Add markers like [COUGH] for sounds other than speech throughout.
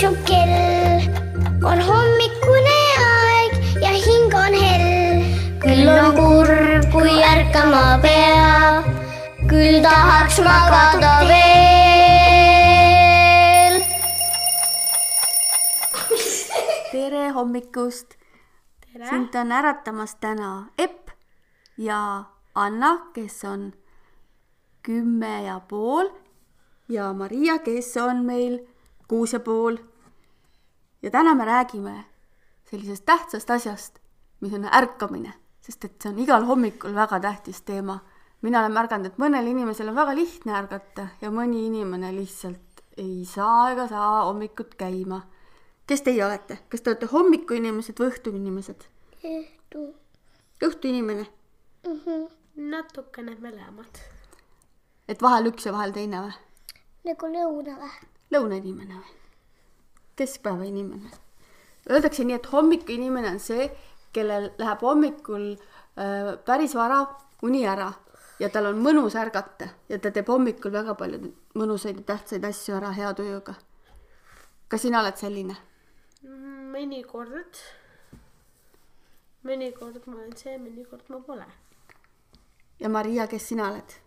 su kell on hommikune aeg ja hing on hell. küll on kurb, kui ärkama peab, küll tahaks magada veel. tere hommikust! sind on äratamas täna Epp ja Anna, kes on kümme ja pool ja Maria, kes on meil kuus ja pool. Ja täna me räägime sellisest tähtsast asjast, mis on ärkamine, sest et see on igal hommikul väga tähtis teema. mina olen märganud, et mõnel inimesel on väga lihtne ärgata ja mõni inimene lihtsalt ei saa ega saa hommikut käima kes teie olete, kas te olete hommikuinimesed või õhtuinimesed? õhtuinimene, natukene mõlemad. et vahel üks ja vahel teine või? nagu lõuna või? lõunainimene või? Keskpäeva inimene. Öeldakse nii, et hommikuinimene on see, kellel läheb hommikul äh, päris vara uni ära ja tal on mõnus ärgata ja ta teeb hommikul väga palju mõnusaid ja tähtsaid asju ära hea tujuga. kas sina oled selline? mõnikord, mõnikord ma olen see, mõnikord ma pole. ja Maria, kes sina oled?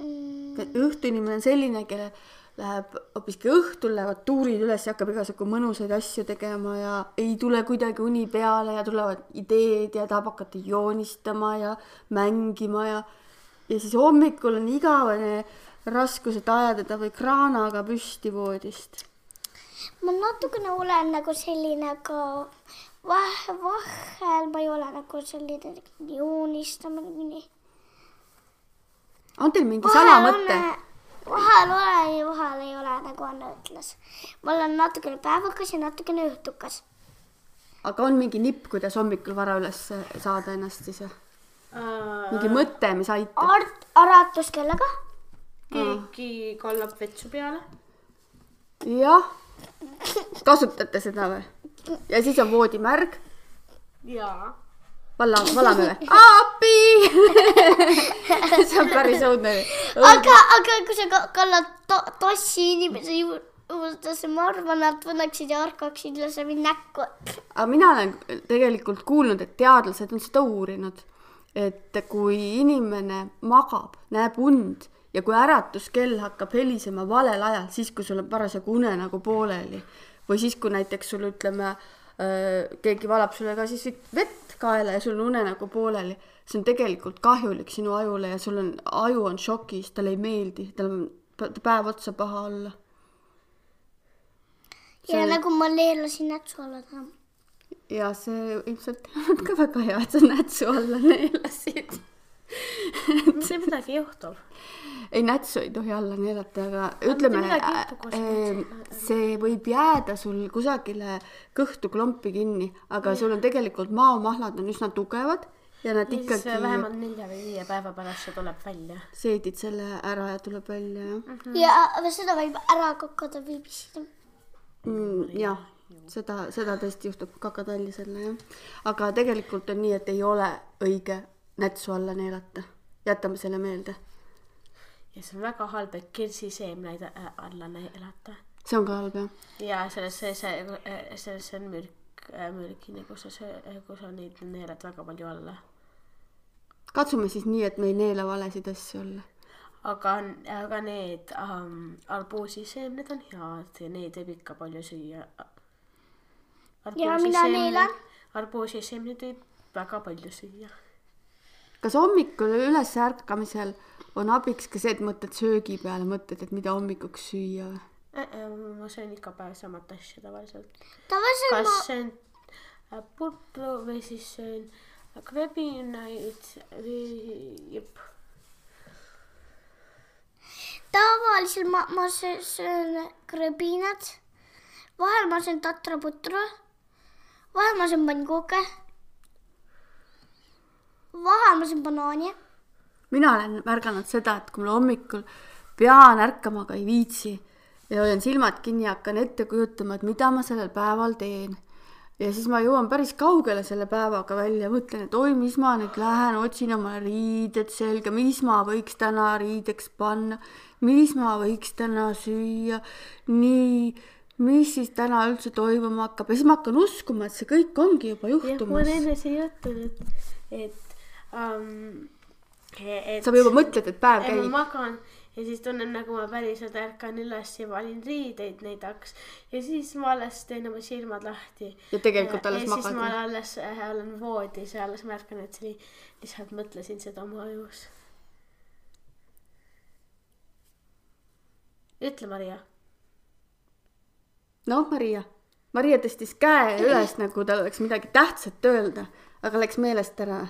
õhtuinimene on selline, kellel läheb hoopiski õhtul lähevad tuurid üles ja hakkab igasugu mõnusaid asju tegema ja ei tule kuidagi uni peale ja tulevad ideed ja tahab hakata joonistama ja mängima ja ja siis hommikul on igavene raskus, et ajada või kraanaga püsti voodist. ma natukene olen nagu selline, aga vahe, vahel ma ei ole nagu selline joonistamine nii. on teil mingi salamõte? Vahel olen ja vahel ei ole, nagu Anna ütles. ma olen natukene päevakas ja natukene õhtukas. aga on mingi nipp, kuidas hommikul vara üles saada ennast siis või? mingi mõte, mis aitab? Art, äratuskellaga. keegi kallab vetsu peale. jah, kasutate seda või? ja siis on voodi märg, jaa. valla, valame või? appi, see on päris õudne. aga, aga kui sa ka- kallad to tossi inimese ju- juurde, siis ma arvan, nad võtaksid ja harkaksid üles mind näkku. aga mina olen tegelikult kuulnud, et teadlased on seda uurinud, et kui inimene magab, näeb und ja kui äratuskell hakkab helisema valel ajal, siis kui sul on parasjagu unenägu pooleli või siis, kui näiteks sul ütleme, keegi valab sulle ka siis vett kaela ja sul on unenägu pooleli, see on tegelikult kahjulik sinu ajule ja sul on, aju on šokis, talle ei meeldi, tal on päev otsa paha olla. ja nagu ma neelasin nätsu alla taha. ja see ilmselt [LAUGHS] ei olnud ka väga hea, et sa nätsu alla neelasid. Mitte midagi ei juhtu. ei, nätsu ei tohi alla neelata, aga ütleme juhtu, kui sa äh,, see võib jääda sul kusagile kõhtu klompi kinni, aga sul on tegelikult maomahlad on üsna tugevad ja nad ja ikkagi äh, vähemalt nelja või viie päeva pärast see tuleb välja. seedid selle ära ja tuleb välja jah Mhm. ja aga seda võib ära kakada või pissida. mm,. jah, seda, seda tõesti juhtub kakatalli selle jah, aga tegelikult on nii, et ei ole õige nätsu alla neelata, jätame selle meelde, ja see on väga halb, et kirsiseemneid äh, alla neelata. see on ka halb jah ja selles, see, see, selles on mürk, mürgine, kus sa söö-, kui sa neid neelad väga palju alla. katsume siis nii, et me ei neela valesid asju alla. aga, aga need um, arbuusiseemned on head ja neid võib ikka palju süüa. Ja mina neelan. arbuusiseemneid võib väga palju süüa. Kas hommikul üles ärkamisel on abiks ka see, et mõtled söögi peale, mõtled, et mida hommikuks süüa või? ma söön iga päev samat asja tavaliselt. tavaliselt kas ma, söön äh, putru või siis söön krebinaid või jep. tavaliselt ma, ma sö- söön krõbinat. vahel ma söön tatraputru. vahel ma söön pannkuke. vahel ma söön banaani. mina olen märganud seda, et kui mul hommikul pean ärkama, aga ei viitsi ja hoian silmad kinni ja hakkan ette kujutama, et mida ma sellel päeval teen. ja siis ma jõuan päris kaugele selle päevaga välja, mõtlen, et oi, mis ma nüüd lähen, otsin omale riided selga, mis ma võiks täna riideks panna, mis ma võiks täna süüa, nii, mis siis täna üldse toimuma hakkab ja siis ma hakkan uskuma, et see kõik ongi juba jah, mul on juhtumas. enne see juhtunud, et um,, et sa juba mõtled, et päev et ma käib. magan ja siis tunnen, nagu ma päriselt ärkan üles ja valin riideid neid hakkas ja siis ma alles teen oma silmad lahti. ja tegelikult alles ja siis magad ma alles äh, olen voodis ja alles märkan, et see oli, lihtsalt mõtlesin seda oma ajus. ütle, Maria. noh, Maria. Maria tõstis käe [CLEARS THROAT] üles, nagu tal oleks midagi tähtsat öelda, aga läks meelest ära.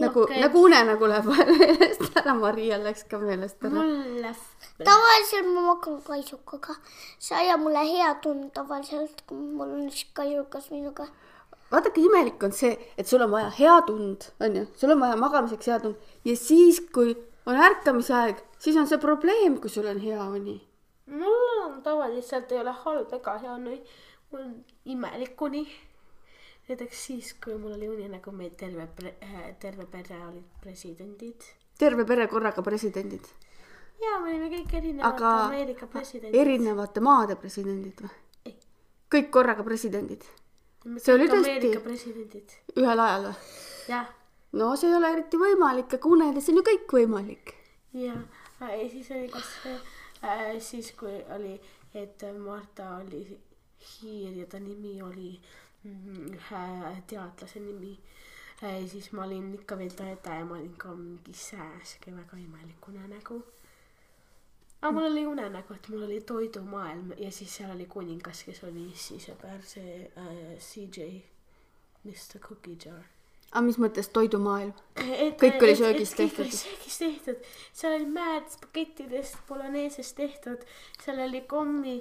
Nagu Okei. nagu unenägu läheb meelest ära, Marial läks ka meelest ära. mulle tavaliselt ma magan kaisukaga, see ajab mulle hea tunne tavaliselt, kui mul on üks kaisukas minuga. vaadake, imelik on see, et sul on vaja head und, onju, sul on vaja magamiseks head und ja siis, kui on ärkamise aeg, siis on see probleem, kui sul on hea uni. mul on tavaliselt ei ole halb ega hea uni, mul on imelik uni. Näiteks siis, kui mul oli uni nagu meil terve, terve pere olid presidendid. Terve pere korraga presidendid, ja me olime kõik erinevad aga Ameerika presidendid. erinevate maade presidendid või? Kõik korraga presidendid, see oli tõesti- ühel ajal või? jah, no see ei ole eriti võimalik, aga unedes on ju kõik võimalik. ja ja siis oli ka see äh,, siis kui oli, et Marta oli hiir ja ta nimi oli mm, ühe teadlase nimi äh,. siis ma olin ikka veel täde ja ma olin ka mingi sääske väga imelik unenägu. aga mul oli unenägu, et mul oli toidumaailm ja siis seal oli kuningas, kes oli issi sõber, see äh, CJ, Mr Cookie Jar aga mis mõttes toidumaailm? Kõik oli söögist et kõik tehtud. oli söögist tehtud, seal oli mäed spagettidest, boloneesest tehtud, seal oli kommi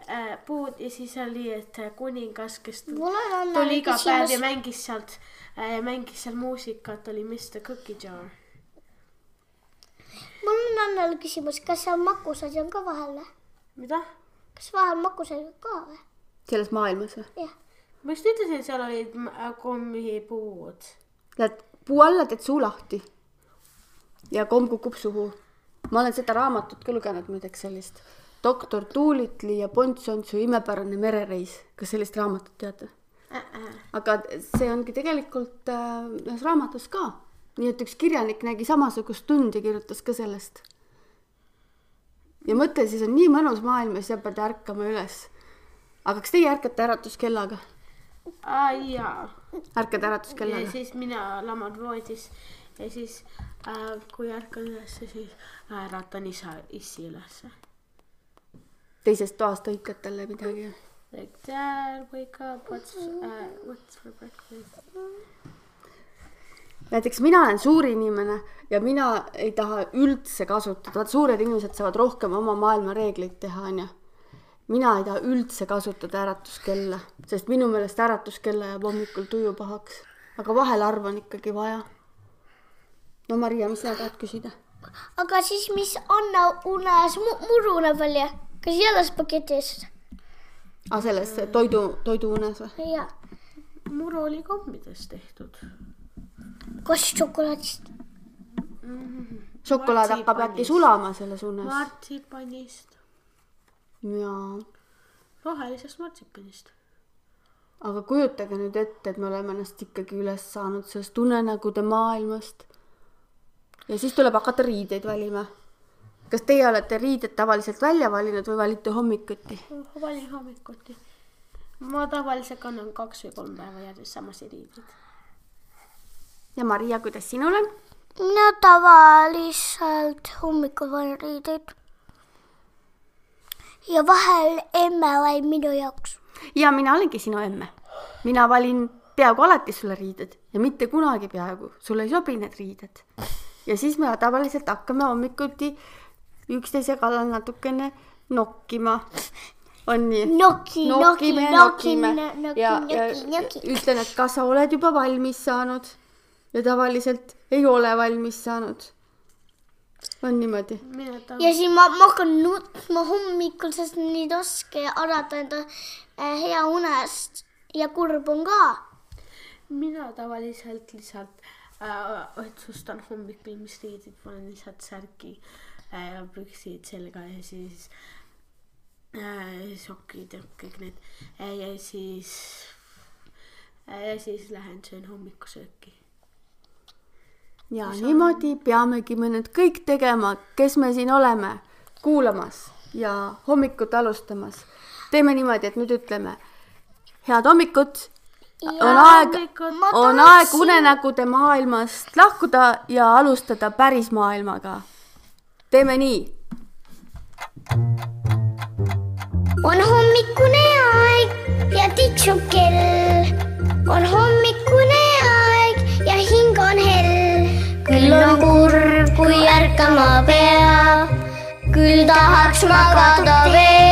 äh, puud ja siis oli, et äh, kuningas, kes tuli iga päev ja mängis sealt äh,, mängis seal muusikat, oli Mr Cookie Jar. mul on Annele küsimus, kas seal magusasi on ka vahel või? mida? kas vahel magusasi on ka või? selles maailmas või? jah, ma just ütlesin, seal olid äh, kommipuud. Lähed puu alla, teed suu lahti. ja komm kukub suhu. ma olen seda raamatut ka lugenud muideks sellist. doktor Tuulitli ja Pontsontsu imepärane merereis. kas sellist raamatut teate? aga see ongi tegelikult äh, ühes raamatus ka. nii et üks kirjanik nägi samasugust tund ja kirjutas ka sellest. ja mõtle, siis on nii mõnus maailm ja sa pead ärkama üles. aga kas teie ärkate äratuskellaga? Aa jaa ärkad ja äratuskellaga? siis mina laman voodis ja siis äh, kui ärkan ülesse, siis äratan isa, issi ülesse. teisest toast hõikad talle midagi? Like dad, wake up, what's uh,, what's for breakfast? näiteks mina olen suur inimene ja mina ei taha üldse kasutada, vaat suured inimesed saavad rohkem oma maailma reegleid teha, onju. Mina ei taha üldse kasutada äratuskella, sest minu meelest äratuskella jääb hommikul tuju pahaks. aga vahel harva on ikkagi vaja. no Maria, mis sina tahad küsida? aga siis, mis Anna unes mu- muruneb välja, kas jälle spagetis? aa, selles toidu, toiduunes või? jah, muru oli kommidest tehtud. kas šokolaadist? šokolaad hakkab äkki sulama selles unes. martsipanist, jaa, rohelisest martsipanist. aga kujutage nüüd ette, et me oleme ennast ikkagi üles saanud sellest unenägude maailmast. ja siis tuleb hakata riideid valima. kas teie olete riided tavaliselt välja valinud või valite hommikuti? valin hommikuti. ma tavaliselt kannan kaks või kolm päeva järjest samasid riideid. ja Maria, kuidas sinul on? mina tavaliselt hommikul vajan riideid. Ja vahel emme valib minu jaoks. ja mina olengi sinu emme. mina valin peaaegu alati sulle riided ja mitte kunagi peaaegu, sulle ei sobi need riided. ja siis me tavaliselt hakkame hommikuti üksteise kallal natukene nokkima. on nii? Noki, noki, noki, noki, ja, ja ütlen, et kas sa oled juba valmis saanud ja tavaliselt ei ole valmis saanud. On niimoodi? ja siis ma, ma hakkan nutma hommikul, sest on nii raske arvata enda äh, hea unest ja kurb on ka. mina tavaliselt lihtsalt äh, otsustan hommikul, mis riided panen, lihtsalt särgi äh, ja püksid selga ja siis äh, sokid ja kõik need äh, ja siis äh, ja siis lähen söön hommikusööki. Ja niimoodi peamegi me nüüd kõik tegema, kes me siin oleme kuulamas ja hommikut alustamas. teeme niimoodi, et nüüd ütleme head hommikut. on aeg, on aeg unenägude maailmast lahkuda ja alustada päris maailmaga. teeme nii. on hommikune aeg ja tiksub kell. on hommikune ärkama peab, küll tahaks magada veel.